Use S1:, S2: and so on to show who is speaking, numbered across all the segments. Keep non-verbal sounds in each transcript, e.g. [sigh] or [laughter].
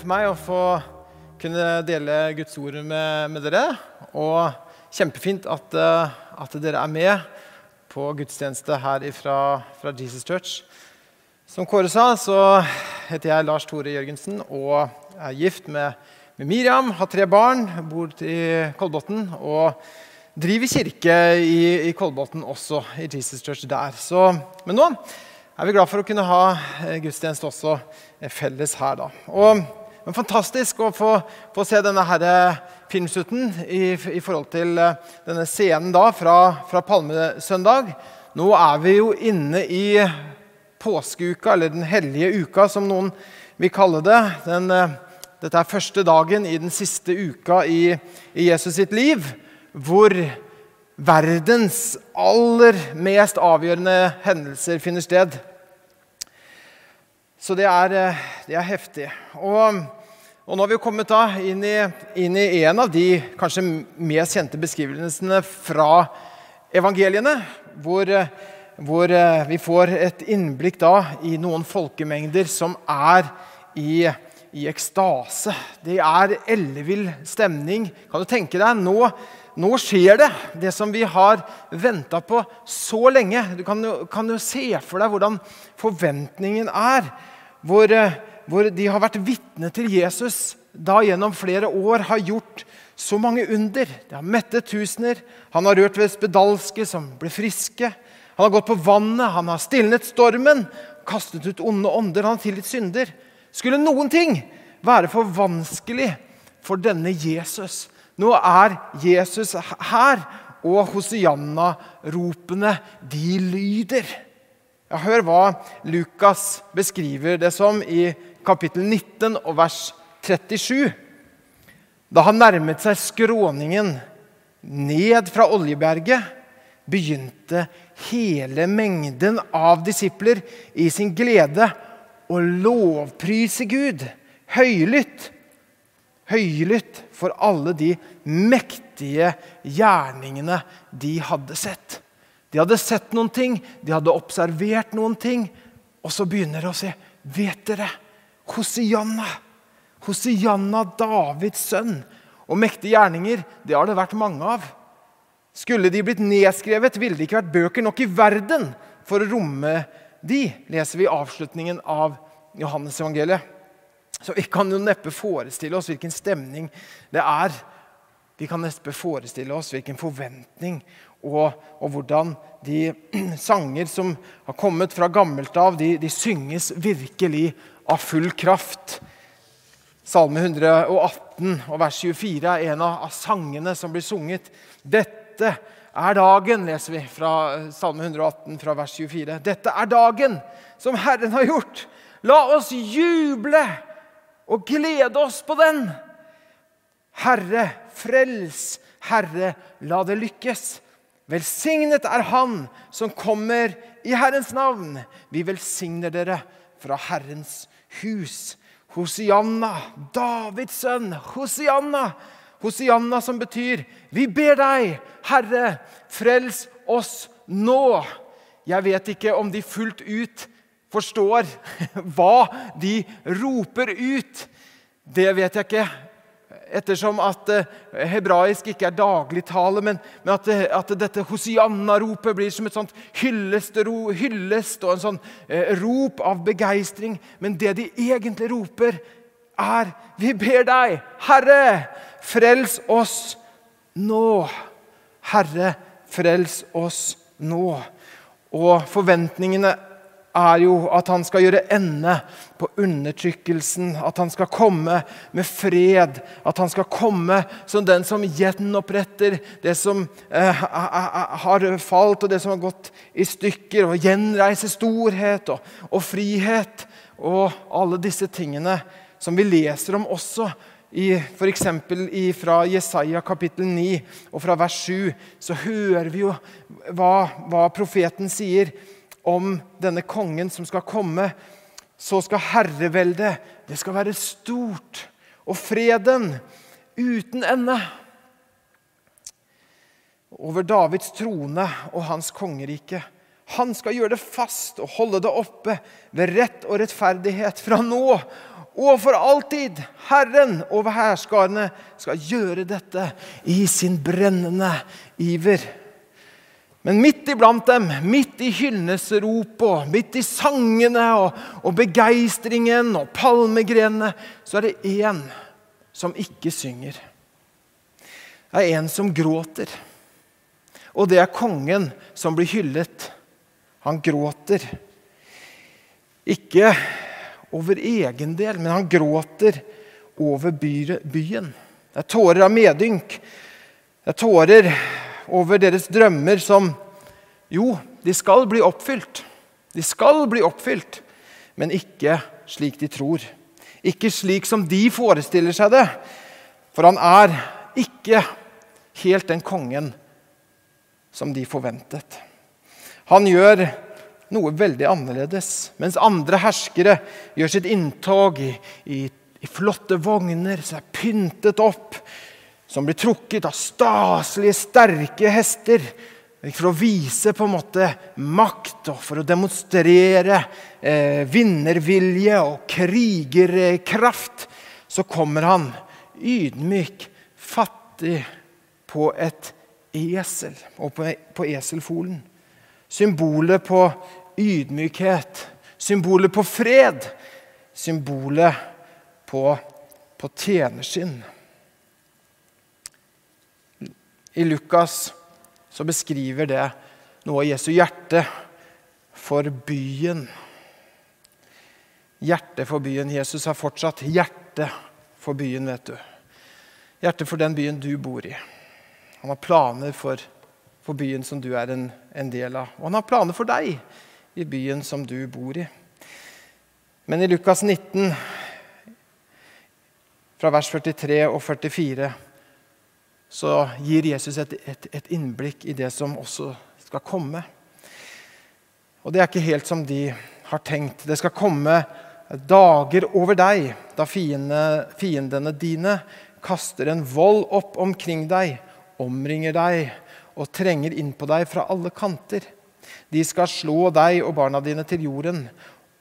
S1: for meg å få kunne dele Guds ord med, med dere. Og kjempefint at, eh, at, dere er med på gudstjeneste her fra, fra Jesus Church. Som Kåre sa, så heter jeg Lars Tore Jørgensen og er gift med, med Miriam. Har tre barn, bor i Kolbotn og driver kirke i, i Kolbotn også, i Jesus Church der. Så, men nå er vi glad for å kunne ha eh, gudstjeneste også felles her. da. Og men fantastisk å få, få se denne her filmsutten i, i, forhold til eh, denne scenen da fra, fra, Palmesøndag. Nå er vi jo inne i påskeuka, eller Den hellige uka, som noen vil kalle det. Den, eh, dette er første dagen i den siste uka i, i Jesus sitt liv, hvor verdens aller mest avgjørende hendelser finner sted. Så det er, eh, det er heftig. Og, og, nå har vi kommet da inn i, inn i, en av de kanskje mest kjente beskrivelsene fra evangeliene, hvor, hvor eh, vi får et innblikk da i noen folkemengder som er i, i ekstase. Det er ellevill stemning. Kan du tenke deg? Nå, nå skjer det, det som vi har venta på så lenge. Du kan kan jo se for deg hvordan forventningen er hvor, eh, hvor de har vært vitne til Jesus da gjennom flere år har gjort så mange under. De har mettet tusener, han har rørt ved spedalske som ble friske. Han har gått på vannet, han har stilnet stormen, kastet ut onde ånder, han har tilgitt synder. Skulle noen ting være for vanskelig for denne Jesus? Nå er Jesus her, og Hosianna-ropene, de lyder. Ja, hør hva Lukas beskriver det som i kapittel 19 og vers 37. Da han nærmet seg skråningen ned fra Oljeberget, begynte hele mengden av disipler i sin glede å lovprise Gud høylytt. Høylytt for alle de mektige gjerningene de hadde sett. De hadde sett noen ting, de hadde observert noen ting. Og så begynner de å si, 'Vet dere, Hosianna, Hosianna, Davids sønn.' Og mektige gjerninger, det har det vært mange av. Skulle de blitt nedskrevet, ville det ikke vært bøker nok i verden for å romme de, leser vi i avslutningen av Johannes-evangeliet. Så vi kan jo neppe forestille oss hvilken stemning det er. Vi kan neppe forestille oss hvilken forventning og, og, hvordan de [clears throat] sanger som har kommet fra gammelt av, de, de, synges virkelig av full kraft. Salme 118 og vers 24 er en av, av sangene som blir sunget. Dette er dagen, leser vi fra Salme 118 fra vers 24. Dette er dagen som Herren har gjort. La oss juble og glede oss på den. Herre, frels. Herre, la det lykkes. Velsignet er Han som kommer i Herrens navn. Vi velsigner dere fra Herrens hus. Hosianna, Davids sønn. Hosianna. Hosianna som betyr 'Vi ber deg, Herre, frels oss nå'. Jeg vet ikke om de fullt ut forstår [laughs] hva de roper ut. Det vet jeg ikke ettersom at eh, hebraisk ikke er dagligtale, men, men at, eh, at, dette Hosianna-ropet blir som et sånt hyllest, hyllest og en sånn eh, rop av begeistring. Men det de egentlig roper, er Vi ber deg, Herre, frels oss nå. Herre, frels oss nå. Og forventningene er jo at han skal gjøre ende på undertrykkelsen. At han skal komme med fred. At han skal komme som den som gjenoppretter det som eh, har falt, og det som har gått i stykker. Og gjenreise storhet og, og frihet og alle disse tingene som vi leser om også i F.eks. fra Jesaja kapittel 9 og fra vers 7 så hører vi jo hva, hva profeten sier om denne kongen som skal komme, så skal herreveldet det skal være stort, og freden uten ende. Over Davids trone og hans kongerike. Han skal gjøre det fast og holde det oppe ved rett og rettferdighet fra nå og for alltid. Herren over hærskarene skal gjøre dette i sin brennende iver. Men midt iblant dem, midt i hyllesrop og midt i sangene og, og begeistringen og palmegrenene, så er det én som ikke synger. Det er en som gråter. Og det er kongen som blir hyllet. Han gråter. Ikke over egen del, men han gråter over byen. Det er tårer av medynk. Det er tårer over deres drømmer som Jo, de skal bli oppfylt. De skal bli oppfylt, men ikke slik de tror. Ikke slik som de forestiller seg det. For han er ikke helt den kongen som de forventet. Han gjør noe veldig annerledes. Mens andre herskere gjør sitt inntog i, i, i flotte vogner som er pyntet opp, som blir trukket av staselige, sterke hester for å vise på en måte makt og for å demonstrere eh, vinnervilje og krigerkraft, så kommer han ydmyk, fattig, på et esel og på, på eselfolen. Symbolet på ydmykhet. Symbolet på fred. Symbolet på, på tjenerskinn. I Lukas så beskriver det noe av Jesu hjerte for byen. Hjertet for byen. Jesus har fortsatt hjerte for byen, vet du. Hjerte for den byen du bor i. Han har planer for, for byen som du er en, en del av. Og han har planer for deg i byen som du bor i. Men i Lukas 19, fra vers 43 og 44, så gir Jesus et, et, et innblikk i det som også skal komme. Og det er ikke helt som de har tenkt. Det skal komme dager over deg da fiendene, fiendene dine kaster en vold opp omkring deg, omringer deg og trenger inn på deg fra alle kanter. De skal slå deg og barna dine til jorden,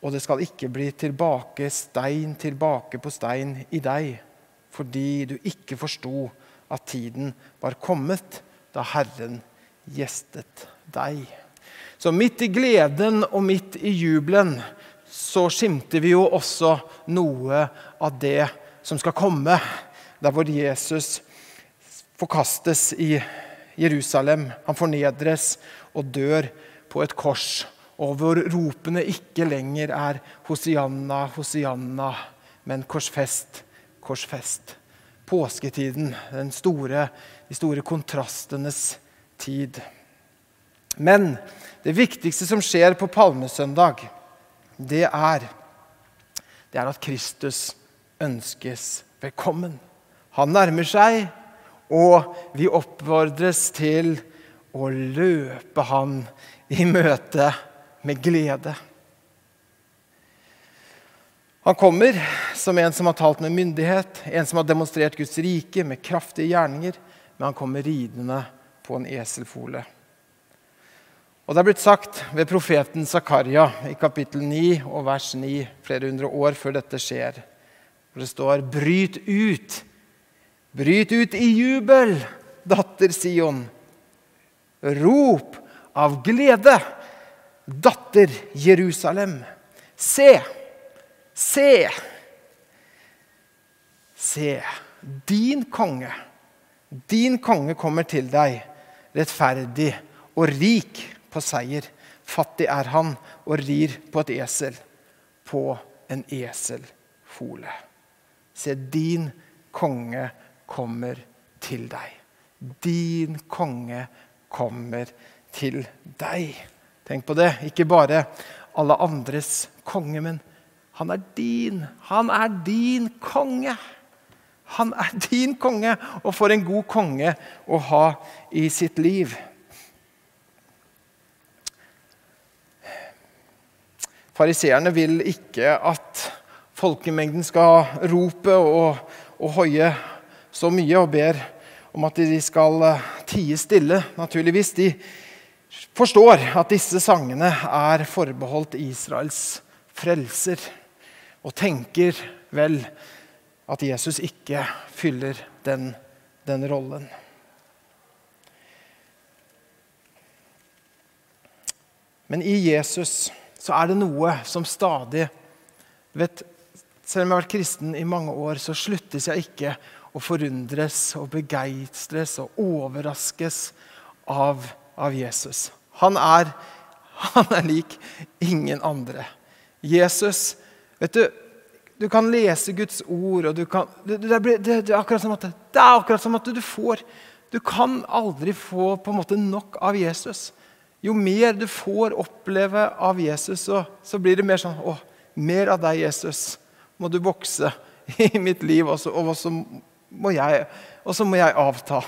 S1: og det skal ikke bli tilbake stein tilbake på stein i deg, fordi du ikke forsto at tiden var kommet da Herren gjestet deg. Så midt i gleden og midt i jubelen så skimter vi jo også noe av det som skal komme, der hvor Jesus forkastes i Jerusalem. Han fornedres og dør på et kors, og hvor ropene ikke lenger er Hosianna, Hosianna, men korsfest, korsfest. Påsketiden, store, de store kontrastenes tid. Men det viktigste som skjer på palmesøndag, det er, det er at Kristus ønskes velkommen. Han nærmer seg, og vi oppfordres til å løpe han i møte med glede. Han kommer som en som har talt med myndighet, en som har demonstrert Guds rike med kraftige gjerninger, men han kommer ridende på en eselfole. Og Det er blitt sagt ved profeten Zakaria i kapittel 9 og vers 9 flere hundre år før dette skjer. Hvor det står 'Bryt ut! Bryt ut i jubel, datter Sion!' Rop av glede, datter Jerusalem. Se, se, se. Din konge, din konge kommer til deg, rettferdig og rik på seier. Fattig er han og rir på et esel, på en eselfole. Se, din konge kommer til deg. Din konge kommer til deg. Tenk på det. Ikke bare alle andres konge, men han er din. Han er din konge. Han er [laughs] din konge, og for en god konge å ha i sitt liv. Fariseerne vil ikke at folkemengden skal rope og, og hoie så mye, og ber om at de skal tie stille. Naturligvis. De, forstår at disse sangene er forbeholdt Israels frelser, og tenker vel at Jesus ikke fyller den, den rollen. Men i Jesus så er det noe som stadig vet, Selv om jeg har vært kristen i mange år, så sluttes jeg ikke å forundres og begeistres og overraskes av, av Jesus. Han er, [laughs] han er lik ingen andre. Jesus vet du, du kan lese Guds ord, og du kan, det, det, det, det, er akkurat som at, det er akkurat som at du får Du kan aldri få på en måte nok av Jesus. Jo mer du får oppleve av Jesus, så, så blir det mer sånn Å, mer av deg, Jesus, må du vokse i mitt liv, og og så, må, jeg, og så må jeg avta.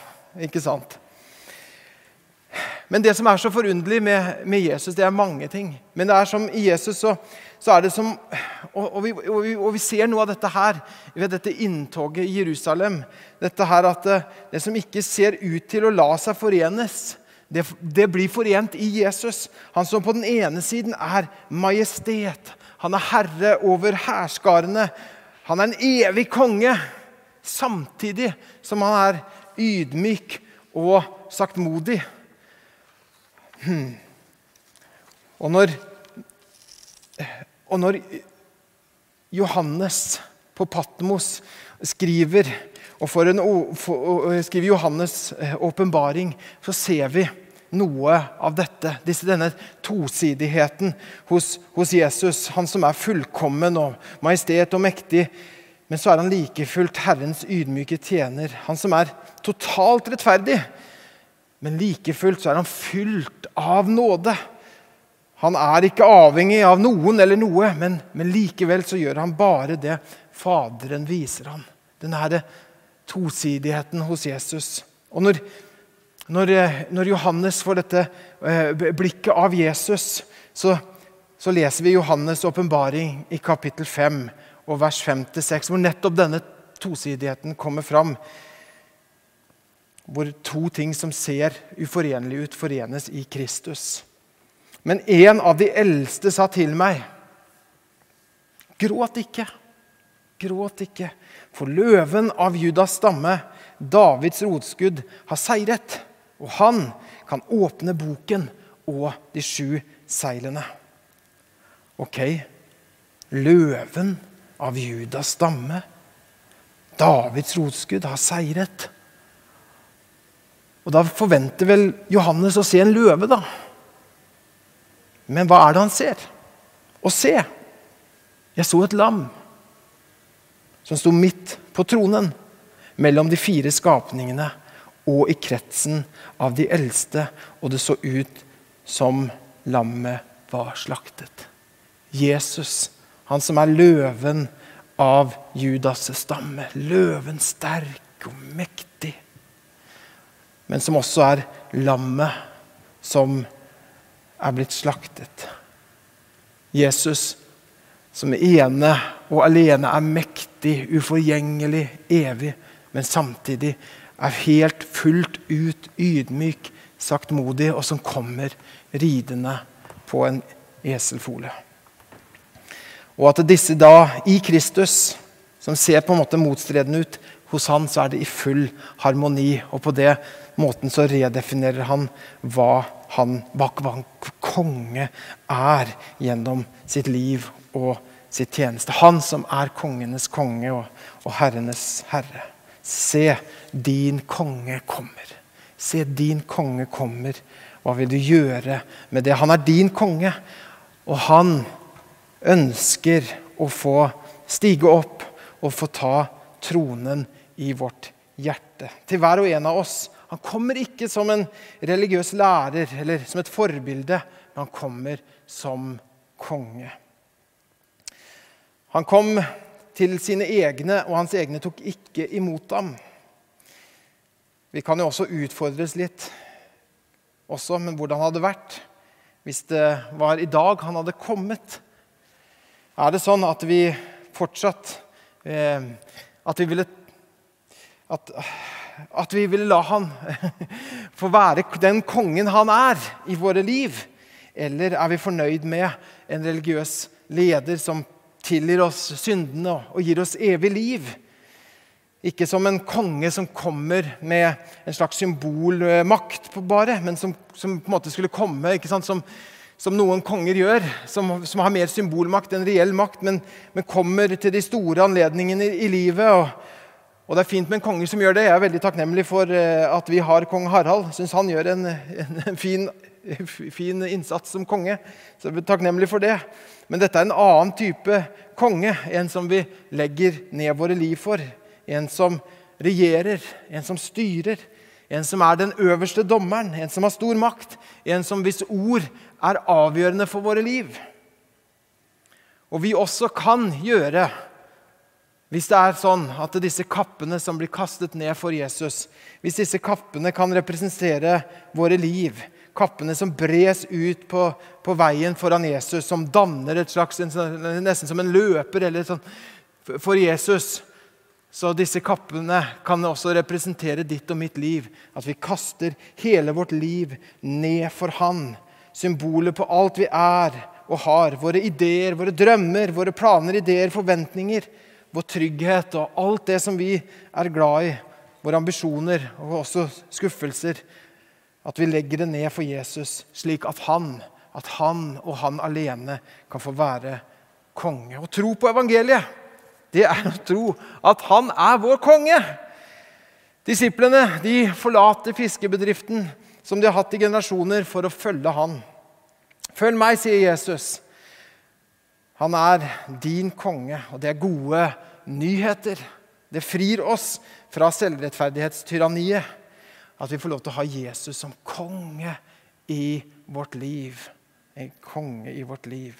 S1: Ikke sant? Men det som er så forunderlig med, med, Jesus, det er mange ting. Men det er som i Jesus så, så er det som og, og, vi, og, vi, og, vi, ser noe av dette her ved dette inntoget i Jerusalem. Dette her at det, det som ikke ser ut til å la seg forenes, det, det, blir forent i Jesus. Han som på den ene siden er majestet. Han er herre over hærskarene. Han er en evig konge. Samtidig som han er ydmyk og saktmodig. Hmm. Og når, og når Johannes på Patmos skriver og for en, for, skriver Johannes' eh, åpenbaring, så ser vi noe av dette. Disse, denne tosidigheten hos, hos, Jesus. Han som er fullkommen og majestet og mektig. Men så er han like fullt Herrens ydmyke tjener. Han som er totalt rettferdig. Men like fullt så er han fylt av nåde. Han er ikke avhengig av noen eller noe, men, men likevel så gjør han bare det Faderen viser ham. Denne tosidigheten hos Jesus. Og når, når, når Johannes får dette eh, blikket av Jesus, så, så leser vi Johannes' åpenbaring i kapittel 5 og vers 5-6, hvor nettopp denne tosidigheten kommer fram. Hvor to ting som ser uforenlige ut, forenes i Kristus. Men en av de eldste sa til meg, gråt ikke. Gråt ikke, for løven av Judas stamme, Davids rotskudd, har seiret. Og han kan åpne boken og de sju seilene. Ok, løven av Judas stamme, Davids rotskudd, har seiret. Og Da forventer vel Johannes å se en løve, da. Men hva er det han ser? Å se. Jeg så et lam som sto midt på tronen, mellom de fire skapningene og i kretsen av de eldste, og det så ut som lammet var slaktet. Jesus, han som er løven av Judas' stamme. Løven sterk og mektig. Men som også er lammet som er blitt slaktet. Jesus som ene og alene er mektig, uforgjengelig, evig, men samtidig er helt fullt ut ydmyk, saktmodig, og som kommer ridende på en eselfole. Og at disse da, i Kristus, som ser på en måte motstredende ut, hos han så er det i full harmoni. Og på det måten så redefinerer han hva han, hva konge er gjennom sitt liv og sitt tjeneste. Han som er kongenes konge og, og herrenes herre. Se, din konge kommer. Se, din konge kommer. Hva vil du gjøre med det? Han er din konge, og han ønsker å få stige opp og få ta tronen i vårt hjerte. Til hver og en av oss. Han kommer ikke som en religiøs lærer eller som et forbilde, men han kommer som konge. Han kom til sine egne, og hans egne tok ikke imot ham. Vi kan jo også utfordres litt også, men hvordan hadde det vært hvis det var i dag han hadde kommet? Er det sånn at vi fortsatt eh, At vi ville at, At vi ville la han [laughs] få være den kongen han er i våre liv? Eller er vi fornøyd med en religiøs leder som tilgir oss syndene og gir oss evig liv? Ikke som en konge som kommer med en slags symbolmakt, bare, men som, som på en måte skulle komme som, som, noen konger gjør, som, som, har mer symbolmakt enn reell makt, men, men kommer til de store anledningene i, i livet. Og, og, Det er fint med en konge som gjør det. Jeg er veldig takknemlig for uh, at vi har kong Harald. Syns han gjør en, en [laughs] fin, fin, innsats som konge. Så jeg er takknemlig for det. Men dette er en annen type konge, en som vi legger ned våre liv for en som regjerer, en som styrer, en som er den øverste dommeren, en som har stor makt, en som hvis ord er avgjørende for våre liv. Og vi også kan gjøre, hvis det er sånn at disse kappene som blir kastet ned for Jesus, hvis disse kappene kan representere våre liv, kappene som bres ut på, på veien foran Jesus, som danner et slags, nesten som en løper eller sånn, for Jesus, så disse kappene kan også representere ditt og mitt liv. At vi kaster hele vårt liv ned for Han. Symbolet på alt vi er og har. Våre ideer, våre drømmer, våre planer, ideer, forventninger. Vår trygghet og alt det som vi er glad i. Våre ambisjoner og også skuffelser. At vi legger det ned for Jesus, slik at han, at han og han alene kan få være konge. Og tro på evangeliet det er å tro at han er vår konge. Disiplene de forlater fiskebedriften som de har hatt i generasjoner, for å følge han. Følg meg, sier Jesus. Han er din konge, og det er gode nyheter. Det frir oss fra selvrettferdighetstyranniet. At vi får lov til å ha Jesus som konge i vårt liv. En konge i vårt liv.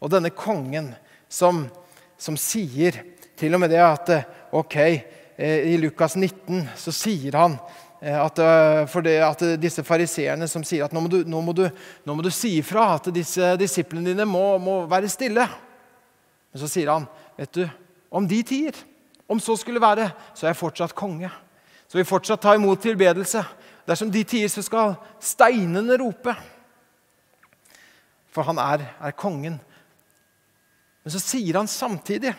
S1: Og denne kongen som som sier til og med det at eh, ok, eh, I Lukas 19 så sier han at, for det, at disse fariseerne som sier at nå må, du, nå, må du, nå må du si ifra at disse disiplene dine må, må, være stille. Men så sier han, vet du, om de tider, om så skulle være, så er jeg fortsatt konge. Så vi fortsatt ta imot tilbedelse. Dersom de tider, så skal steinene rope. For han er, er kongen. Men så sier han samtidig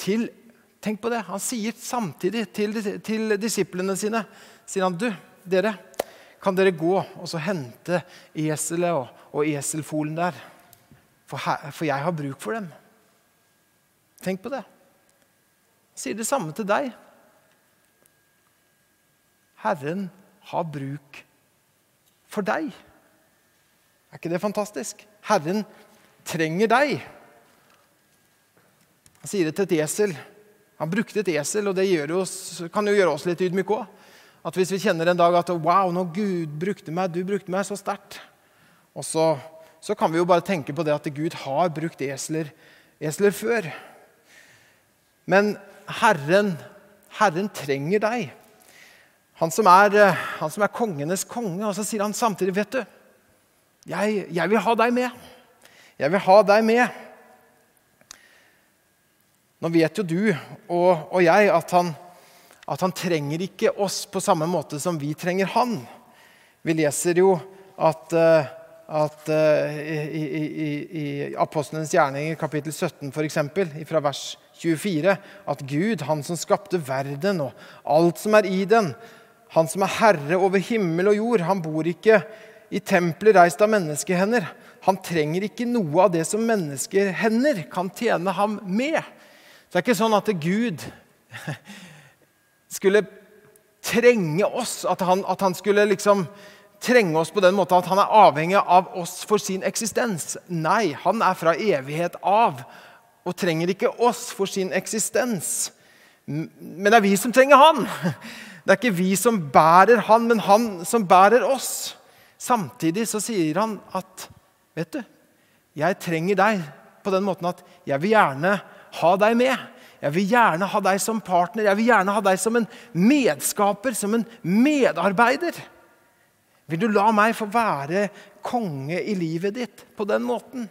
S1: til Tenk på det. Han sier samtidig til, til disiplene sine sier han, du, dere, kan dere gå og så hente eselet og, og eselfolen der? For, her, for, jeg har bruk for dem. Tenk på det. Han sier det samme til deg. Herren har bruk for deg. Er ikke det fantastisk? Herren trenger deg. Han sier det til et esel. Han brukte et esel, og det oss, kan jo gjøre oss litt ydmyke òg. At hvis vi kjenner en dag at wow, nå Gud brukte meg, du brukte meg så sterkt. Og så, så, kan vi jo bare tenke på det at Gud har brukt esler, esler før. Men Herren, Herren trenger deg. Han som, er, han som er kongenes konge. Og så sier han samtidig, vet du, jeg, jeg vil ha deg med. Jeg vil ha deg med. Nå vet jo du og, og jeg at han, at han trenger ikke oss på samme måte som vi trenger han. Vi leser jo at, eh, at eh, i, i, i Apostlenes gjerninger, kapittel 17 f.eks., fra vers 24, at Gud, han som skapte verden og alt som er i den, han som er herre over himmel og jord, han bor ikke i tempelet reist av menneskehender. Han trenger ikke noe av det som menneskehender kan tjene ham med. Så det er ikke sånn at Gud skulle trenge oss, at han, at han skulle liksom trenge oss på den måten at han er avhengig av oss for sin eksistens. Nei, han er fra evighet av og trenger ikke oss for sin eksistens. Men det er vi som trenger han. Det er ikke vi som bærer han, men han som bærer oss. Samtidig så sier han at Vet du, jeg trenger deg på den måten at jeg vil gjerne ha deg med. Jeg vil gjerne ha deg som partner, jeg vil gjerne ha deg som en medskaper, som en medarbeider. Vil du la meg få være konge i livet ditt på den måten?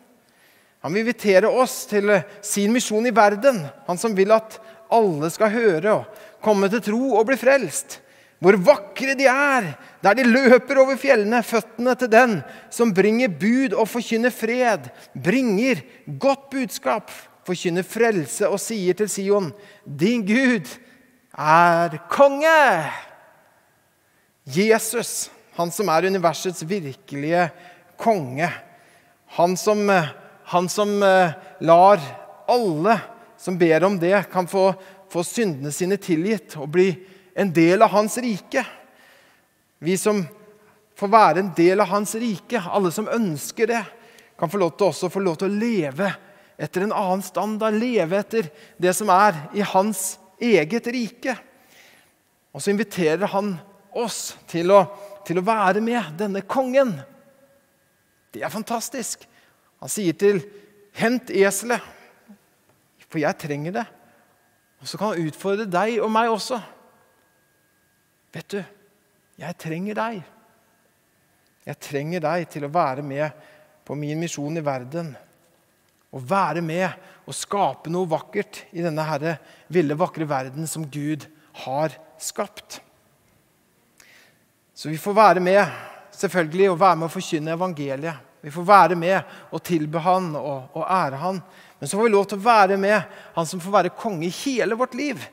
S1: Han vil invitere oss til sin misjon i verden. Han som vil at alle skal høre og komme til tro og bli frelst. Hvor vakre de er, der de løper over fjellene, føttene til den som bringer bud og forkynner fred, bringer godt budskap, forkynner frelse og sier til Sion, din Gud er konge. Jesus, han som er universets virkelige konge, han som, han som eh, lar alle som ber om det, kan få, få syndene sine tilgitt og bli en del av hans rike. Vi som får være en del av hans rike, alle som ønsker det, kan få lov til også få lov til å leve etter en annen standard, leve etter det som er i hans eget rike. Og så inviterer han oss til å, til å være med denne kongen. Det er fantastisk. Han sier til 'hent eselet', for jeg trenger det. Og så kan han utfordre deg og meg også. Vet du, jeg trenger deg. Jeg trenger deg til å være med på min misjon i verden. Å være med og skape noe vakkert i denne herre ville, vakre verden som Gud har skapt. Så vi får være med selvfølgelig, og være med å forkynne evangeliet. Vi får være med og tilbe Han og, og ære Han. Men så får vi lov til å være med Han som får være konge i hele vårt liv.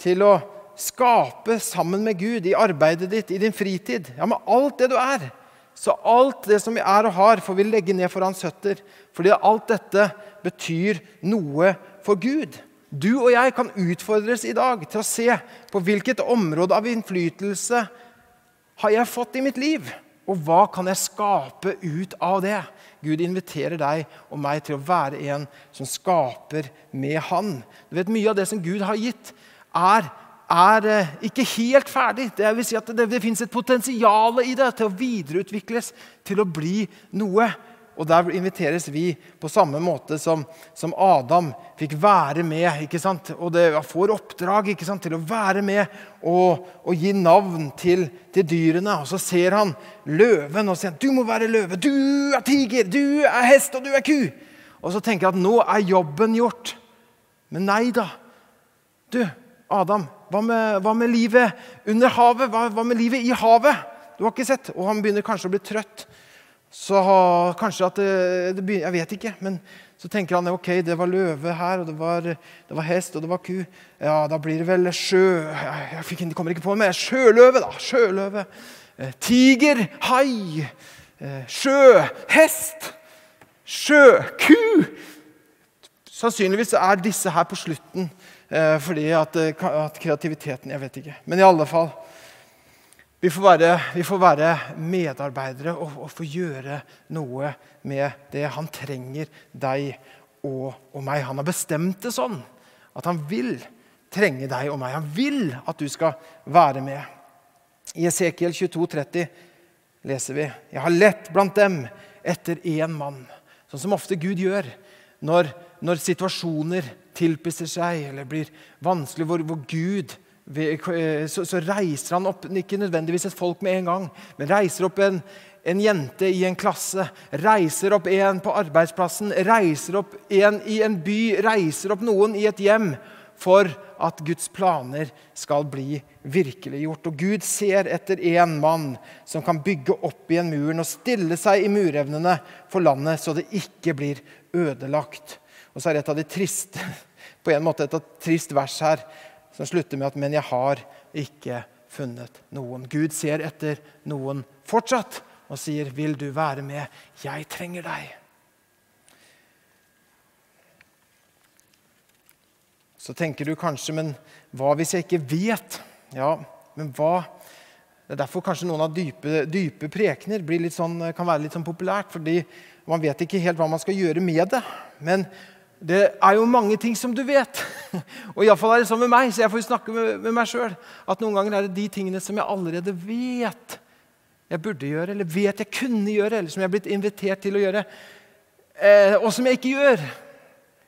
S1: Til å skape sammen med Gud i arbeidet ditt, i din fritid. Ja, med alt det du er. Så alt det som vi er og har, får vi legge ned for hans føtter. Fordi alt dette betyr noe for Gud. Du og jeg kan utfordres i dag til å se på hvilket område av innflytelse har jeg fått i mitt liv. Og hva kan jeg skape ut av det? Gud inviterer deg og meg til å være en som skaper med Han. Du vet, Mye av det som Gud har gitt, er er eh, ikke helt ferdig. Det vil si at det, det fins et potensial i det til å videreutvikles, til å bli noe. Og Der inviteres vi på samme måte som, som Adam fikk være med. ikke sant? Og det får oppdrag ikke sant? til å være med og, og gi navn til, til, dyrene. Og Så ser han løven og sier du må være løve, du er tiger, du er hest og du er ku. Og så tenker jeg at nå er jobben gjort. Men nei da. Du, Adam, hva med, hva med, livet under havet? Hva, hva, med livet i havet? Du har ikke sett. Og han begynner kanskje å bli trøtt. Så kanskje at det, det begynner, Jeg vet ikke. Men så tenker han ok, det var løve her, og det var, det var, hest og det var ku. Ja, da blir det vel sjø... Jeg, jeg kommer ikke på men sjøløve, da. Sjøløve. Eh, tiger. Hai. Eh, sjø. Hest. Sjø. Ku. Sannsynligvis er disse her på slutten fordi at, eh, at, kreativiteten Jeg vet ikke. Men i alle fall Vi får være, vi får være medarbeidere og, og, få gjøre noe med det. Han trenger deg og, og, meg. Han har bestemt det sånn at han vil trenge deg og meg. Han vil at du skal være med. I Esekiel 22, 30 leser vi Jeg har lett blant dem etter én mann. Sånn som ofte Gud gjør når, når situasjoner tilpisser seg eller blir vanskelig, hvor, hvor Gud så, så, reiser han opp ikke nødvendigvis et folk med en gang, men reiser opp en, en jente i en klasse, reiser opp en på arbeidsplassen, reiser opp en i en by, reiser opp noen i et hjem for at Guds planer skal bli virkeliggjort. Og Gud ser etter en mann som kan bygge opp igjen muren og stille seg i murevnene for landet, så det ikke blir ødelagt. Og så er det et av de triste, [laughs] på en måte et trist vers her, som slutter med at 'men jeg har ikke funnet noen'. Gud ser etter noen fortsatt og sier, 'Vil du være med? Jeg trenger deg'. Så tenker du kanskje, men hva hvis jeg ikke vet? Ja, men hva? Det er derfor kanskje noen av dype, dype prekener sånn, kan være litt sånn populært. fordi man vet ikke helt hva man skal gjøre med det. Men det er jo mange ting som du vet. [laughs] Og iallfall er det sånn med meg, så jeg får jo snakke med, med meg sjøl. At noen ganger er det de tingene som jeg allerede vet jeg burde gjøre, eller vet jeg kunne gjøre, eller som jeg er blitt invitert til å gjøre, eh, og som jeg ikke gjør.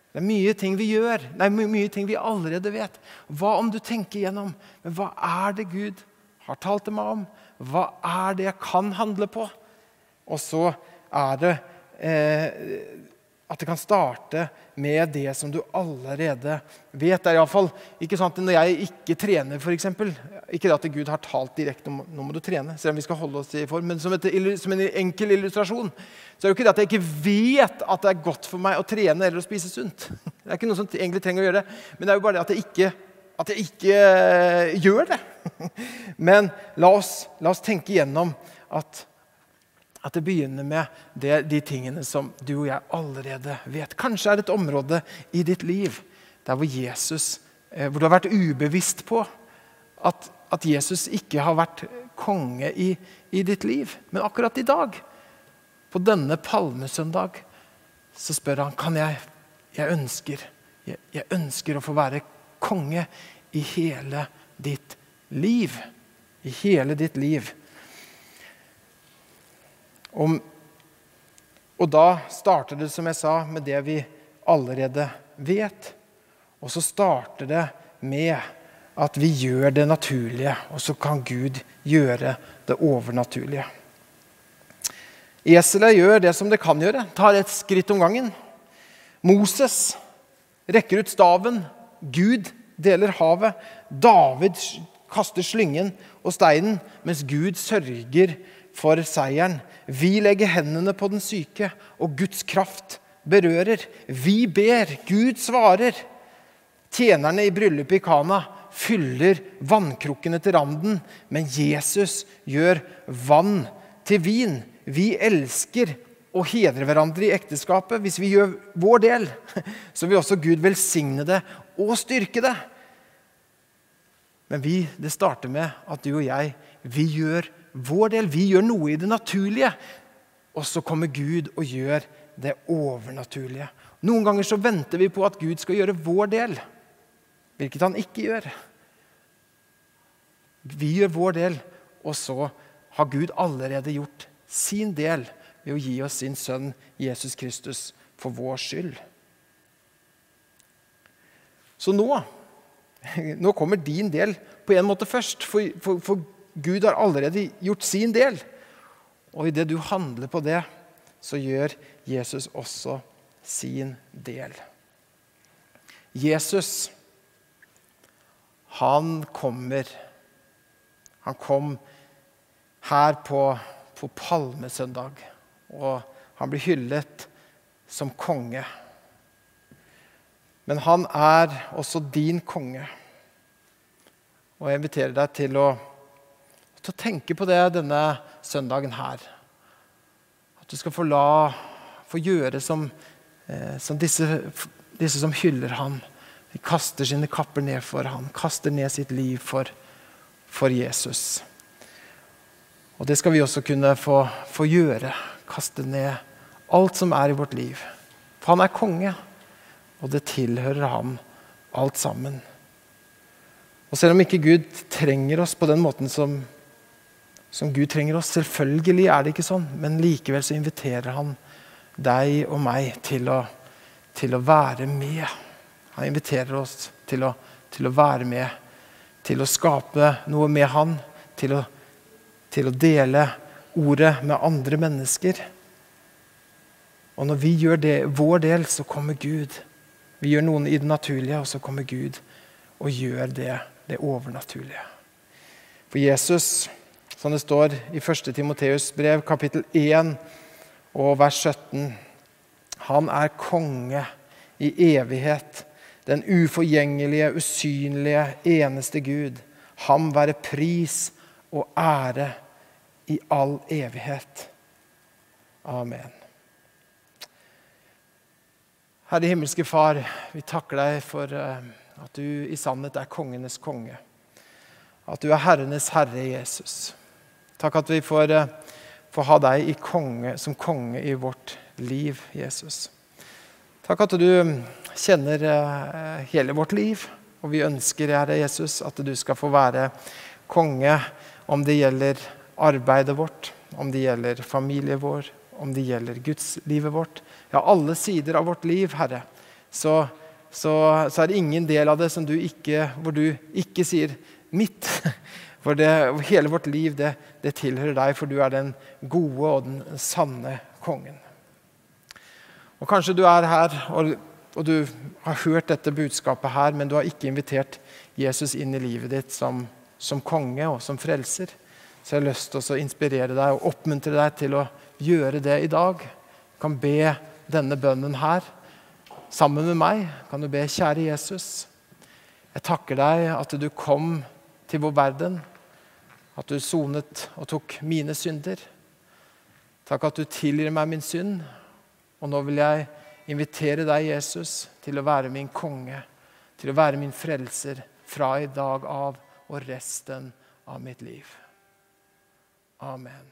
S1: Det er mye ting vi gjør, nei, mye ting vi allerede vet. Hva om du tenker gjennom men hva er det Gud har talt til meg om? Hva er det jeg kan handle på? Og så er det eh, At det kan starte med det som du allerede vet. Det er iallfall ikke sånn at når jeg ikke trener, f.eks. Ikke at Gud har talt direkte om nå må du trene, selv om vi skal holde oss i form, men som, et, som en enkel illustrasjon så er det jo ikke det at jeg ikke vet at det er godt for meg å trene eller å spise sunt. [laughs] Det er ikke noe som egentlig trenger å gjøre det, men det er jo bare det at jeg ikke, at jeg ikke eh, gjør det. [laughs] Men la oss, la oss tenke igjennom at at det begynner med det, de tingene som du og jeg allerede vet. Kanskje er det et område i ditt liv der hvor Jesus, eh, hvor du har vært ubevisst på at, at Jesus ikke har vært konge i, i, ditt liv. Men akkurat i dag, på denne palmesøndag, så spør han kan jeg jeg ønsker, jeg, jeg ønsker å få være konge i hele ditt liv. I hele ditt liv. Og, og da starter det, som jeg sa, med det vi allerede vet. Og så starter det med at vi gjør det naturlige, og så kan Gud gjøre det overnaturlige. Eselet gjør det som det kan gjøre, tar et skritt om gangen. Moses rekker ut staven. Gud deler havet. David kaster slyngen og steinen, mens Gud sørger for seieren. Vi legger hendene på den syke, og Guds kraft berører. Vi ber, Gud svarer. Tjenerne i bryllupet i Kana fyller vannkrukkene til randen, men Jesus gjør vann til vin. Vi elsker og hedrer hverandre i ekteskapet. Hvis vi gjør vår del, så vil også Gud velsigne det og styrke det. Men vi, det starter med at du og jeg, vi gjør vår del. Vi gjør noe i det naturlige. Og så kommer Gud og gjør det overnaturlige. Noen ganger så venter vi på at Gud skal gjøre vår del, hvilket han ikke gjør. Vi gjør vår del, og så har Gud allerede gjort sin del ved å gi oss sin sønn Jesus Kristus for vår skyld. Så nå, [laughs] nå kommer din del på en måte først. For, for, for Gud har allerede gjort sin del. Og idet du handler på det, så gjør Jesus også sin del. Jesus, han kommer. Han kom her på, på palmesøndag, og han blir hyllet som konge. Men han er også din konge. Og jeg inviterer deg til å til å tenke på det denne søndagen her. At du skal få la få gjøre som, eh, som disse, disse, som hyller ham. De kaster sine kapper ned for ham, kaster ned sitt liv for, for Jesus. Og det skal vi også kunne få, få gjøre. Kaste ned alt som er i vårt liv. For han er konge, og det tilhører ham alt sammen. Og selv om ikke Gud trenger oss på den måten som som Gud trenger oss. Selvfølgelig er det ikke sånn, men likevel så inviterer han deg og meg til å, til å være med. Han inviterer oss til å, til å, være med, til å skape noe med han, til å, til å dele ordet med andre mennesker. Og når vi gjør det, vår del, så kommer Gud. Vi gjør noen i det naturlige, og så kommer Gud og gjør det, det overnaturlige. For Jesus som det står i 1. Timoteus brev, kapittel 1 og vers 17. Han er konge i evighet, den uforgjengelige, usynlige, eneste Gud. Ham være pris og ære i all evighet. Amen. Herre himmelske Far, vi takker deg for eh, at du i sannhet er kongenes konge. At du er herrenes herre, Jesus. Takk at vi får, eh, får ha deg konge, som konge i vårt liv, Jesus. Takk at du mm, kjenner eh, hele vårt liv, og vi ønsker, Herre Jesus, at du skal få være konge om det gjelder arbeidet vårt, om det gjelder familien vår, om det gjelder gudslivet vårt. Ja, alle sider av vårt liv, Herre. Så, så, så er det ingen del av det du ikke, hvor du ikke sier 'mitt'. [laughs] For det, hele vårt liv det, det, tilhører deg, for du er den gode og den sanne kongen. Og Kanskje du er her og, og, du har hørt dette budskapet her, men du har ikke invitert Jesus inn i livet ditt som, som konge og som frelser. Så jeg har lyst til å inspirere deg og oppmuntre deg til å gjøre det i dag. Du kan be denne bønnen her. Sammen med meg kan du be, kjære Jesus. Jeg takker deg at du kom til vår verden. At du sonet og tok mine synder. Takk at du tilgir meg min synd. Og nå vil jeg invitere deg, Jesus, til å være min konge, til å være min frelser fra i dag av og resten av mitt liv. Amen.